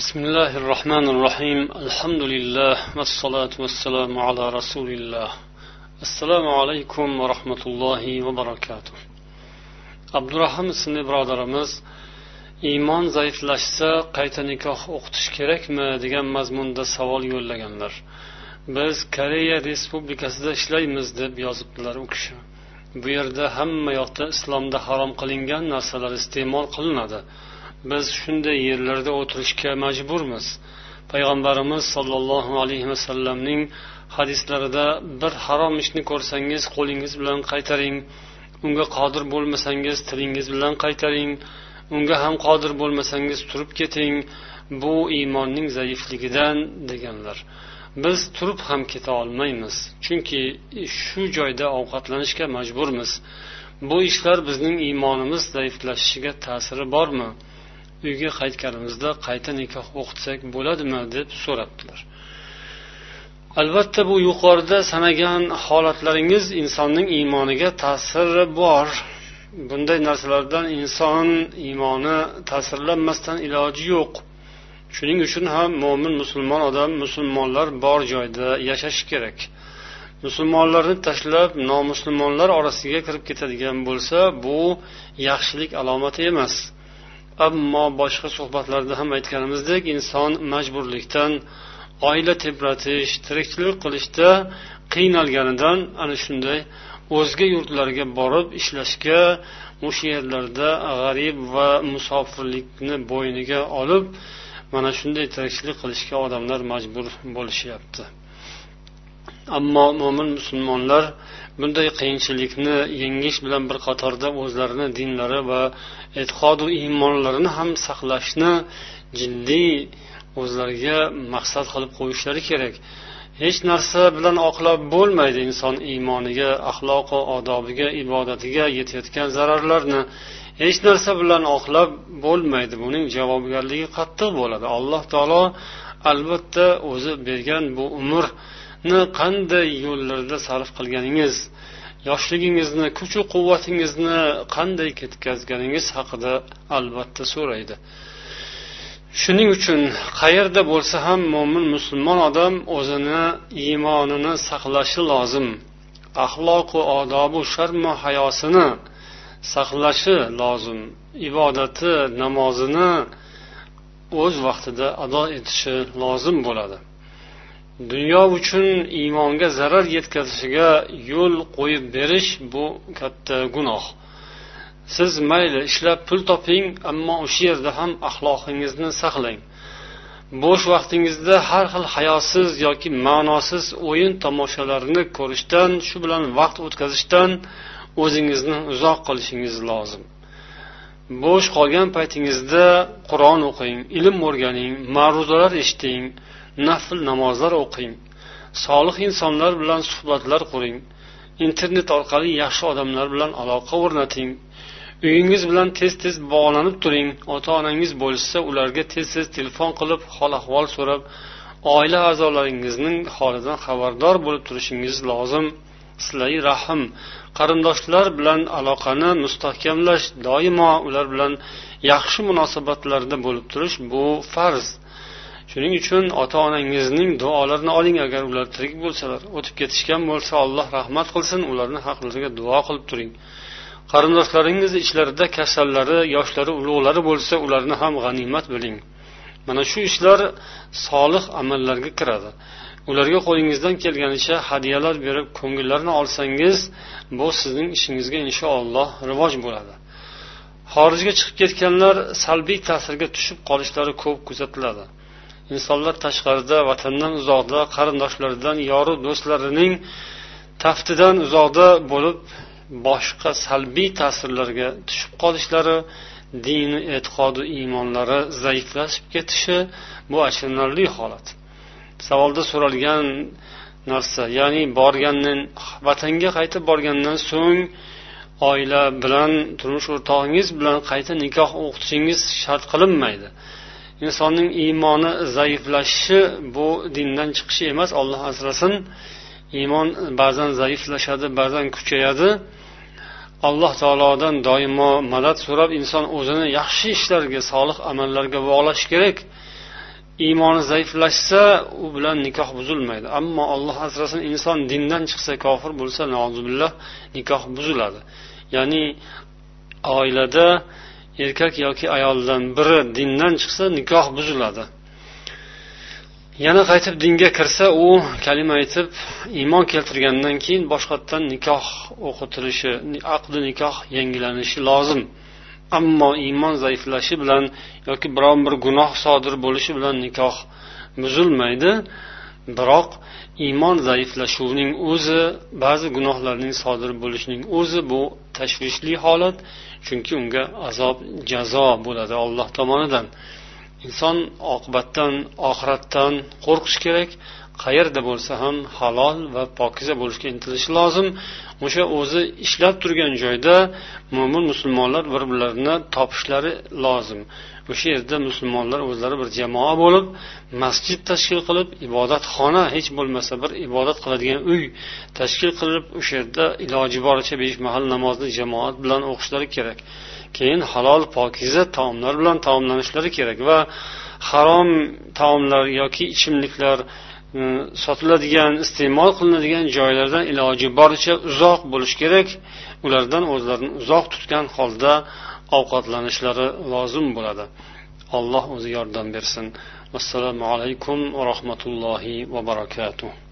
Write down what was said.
بسم الله الرحمن الرحيم الحمد لله والصلاة والسلام على رسول الله assalomu alaykum va rahmatullohi va barakatuh abdurahim ismli birodarimiz iymon zaiflashsa qayta nikoh o'qitish kerakmi degan mazmunda savol yo'llaganlar biz koreya respublikasida ishlaymiz deb yozibdilar u kishi bu yerda hamma yoqda islomda harom qilingan narsalar iste'mol qilinadi Biz shunday yerlarda o'tirishga majburmiz. Payg'ambarimiz sollallohu alayhi vasallamning hadislarida bir harom ishni ko'rsangiz qo'lingiz bilan qaytaring. Unga qodir bo'lmasangiz tilingiz bilan qaytaring. Unga ham qodir bo'lmasangiz turib keting. Bu iymonning zaifligidan deganlar. Biz turib ham keta olmaymiz chunki shu joyda ovqatlanishga majburmiz. Bu ishlar bizning iymonimiz zaiflashishiga ta'siri bormi? Uyga qaytganimizda qayta nikoh o'qitsak bo'ladimi deb so'rabdilar. Albatta bu yuqorida sanagan holatlaringiz insonning iymoniga ta'siri bor. Bunday narsalardan inson iymoni ta'sirlanmasdan iloji yo'q. Shuning uchun ham mo'min musulmon odam musulmonlar bor joyda yashashi kerak. Musulmonlarni tashlab nomusulmonlar orasiga kirib ketadigan bo'lsa bu yaxshilik alomati emas. Ammo boshqa suhbatlarda ham aytganimizdek inson majburlikdan oila tebratish tirikchilik qilishda qiynalganidan ana shunday o'zga yurtlarga borib ishlashga o'sha yerlarda g'arib va musofirlikni bo'yniga olib mana shunday tirikchilik qilishga odamlar majbur bo'lishyapti. Ammo mo'min musulmonlar bunday qiyinchilikni yengish bilan bir qatorda o'zlarini dinlari va e'tiqodu iymonlarini ham saqlashni jiddiy o'zlariga maqsad qilib qo'yishlari kerak. Hech narsa bilan oqlab bo'lmaydi inson iymoniga axloqi odobiga ibodatiga yetayotgan zararlarni. Hech narsa bilan oqlab bo'lmaydi buning javobgarligi qattiq bo'ladi. Alloh taolo albatta o'zi bergan bu umr ni qanday yo'llarda sarf qilganingiz yoshligingizni kuchu quvvatingizni qanday ketkazganingiz haqida albatta so'raydi. Shuning uchun qayerda bo'lsa ham mo'min musulmon odam o'zini iymonini saqlashi lozim. Axloqu odobu sharmu hayosini saqlashi lozim. Ibodati namozini o'z vaqtida ado etishi lozim bo'ladi. Dunyo uchun iymonga zarar yetkazishiga yo'l qo'yib berish bu katta gunoh. Siz mayli ishlab pul toping ammo o'sha yerda ham axloqingizni saqlang. Bo'sh vaqtingizda har xil hayosiz yoki ma'nosiz o'yin tomoshalarni ko'rishdan shu bilan vaqt o'tkazishdan o'zingizni uzoq qilishingiz lozim. Bo'sh qolgan paytingizda qur'on o'qing ilm o'rganing ma'ruzalar eshiting nafl namozlar o'qing. Solih insonlar bilan suhbatlar quring. Internet orqali yaxshi odamlar bilan aloqa o'rnating. Uyingiz bilan tez tez bog'lanib turing. Ota onangiz bo'lishsa ularga tez tez telefon qilib hol ahvol so'rab oila a'zolaringizning holidan xabardor bo'lib turishingiz lozim. Silai rahm qarindoshlar bilan aloqani mustahkamlash doimo ular bilan yaxshi munosabatlarda bo'lib turish bu farz. Shuning uchun ota onangizning duolarini oling. Agar ular tirik bo'lsalar o'tib ketishgan bo'lsa alloh rahmat qilsin. Ularni haqlariga duo qilib turing. Qarindoshlaringiz ichlarida kasallari yoshlari ulug'lari bo'lsa ularni ham g'animat biling mana shu ishlar solih amallarga kiradi. Ularga qo'lingizdan kelganicha hadyalar berib ko'ngillarini olsangiz bu sizning ishingizga inshaalloh rivoj bo'ladi. Xorijga chiqib ketganlar salbiy ta'sirga tushib qolishlari ko'p kuzatiladi. Insonlar tashqarida vatandan uzoqda qarindoshlaridan yoru do'stlarining taftidan uzoqda bo'lib boshqa salbiy ta'sirlarga tushib qolishlari dini e'tiqodi iymonlari zaiflashib ketishi bu achinarli holat. Savolda so'ralgan narsa ya'ni borgandan vatanga qaytib borgandan so'ng oila bilan turmush o'rtog'ingiz bilan qayta nikoh o'qitishingiz shart qilinmaydi. Insonning iymoni zaiflashishi bu dindan chiqishi emas. Olloh asrasin iymon ba'zan zaiflashadi ba'zan kuchayadi alloh taolodan doimo madad so'rab inson o'zini yaxshi ishlarga solih amallarga bog'lash kerak iymoni zaiflashsa u bilan nikoh buzilmaydi ammo alloh asrasin inson dindan chiqsa kofir bo'lsa billah nikoh buziladi ya'ni oilada erkak yoki ayoldan biri dindan chiqsa nikoh buziladi. Yana qaytib dinga kirsa u kalima aytib iymon keltirgandan keyin boshqatdan nikoh o'qitilishi aqdi nikoh yangilanishi lozim. Ammo iymon zaiflashi bilan yoki biron bir gunoh sodir bo'lishi bilan nikoh buzilmaydi. Biroq iymon zaiflashuvining o'zi ba'zi gunohlarning sodir bo'lishining o'zi bu tashvishli holat chunki unga azob jazo bo'ladi alloh tomonidan. Inson oqibatdan oxiratdan qo'rqishi kerak qayerda bo'lsa ham halol va pokiza bo'lishga intilishi lozim. O'sha o'zi ishlab turgan joyda mo'min musulmonlar bir birlarini topishlari lozim. O'sha yerda musulmonlar o'zlari bir jamoa bo'lib masjid tashkil qilib ibodatxona hech bo'lmasa bir ibodat qiladigan uy tashkil qilib o'sha yerda iloji boricha besh mahal namozni jamoat bilan o'qishlari kerak. Keyin halol pokiza taomlar bilan taomlanishlari kerak va harom taomlar yoki ichimliklar sotiladigan iste'mol qilinadigan joylardan iloji boricha uzoq bo'lishi kerak. Ulardan o'zlarini uzoq tutgan holda ovqatlanishlari lozim bo'ladi. Alloh o'zi yordam bersin. Assalomu alaykum va rahmatullohi va barakatuh.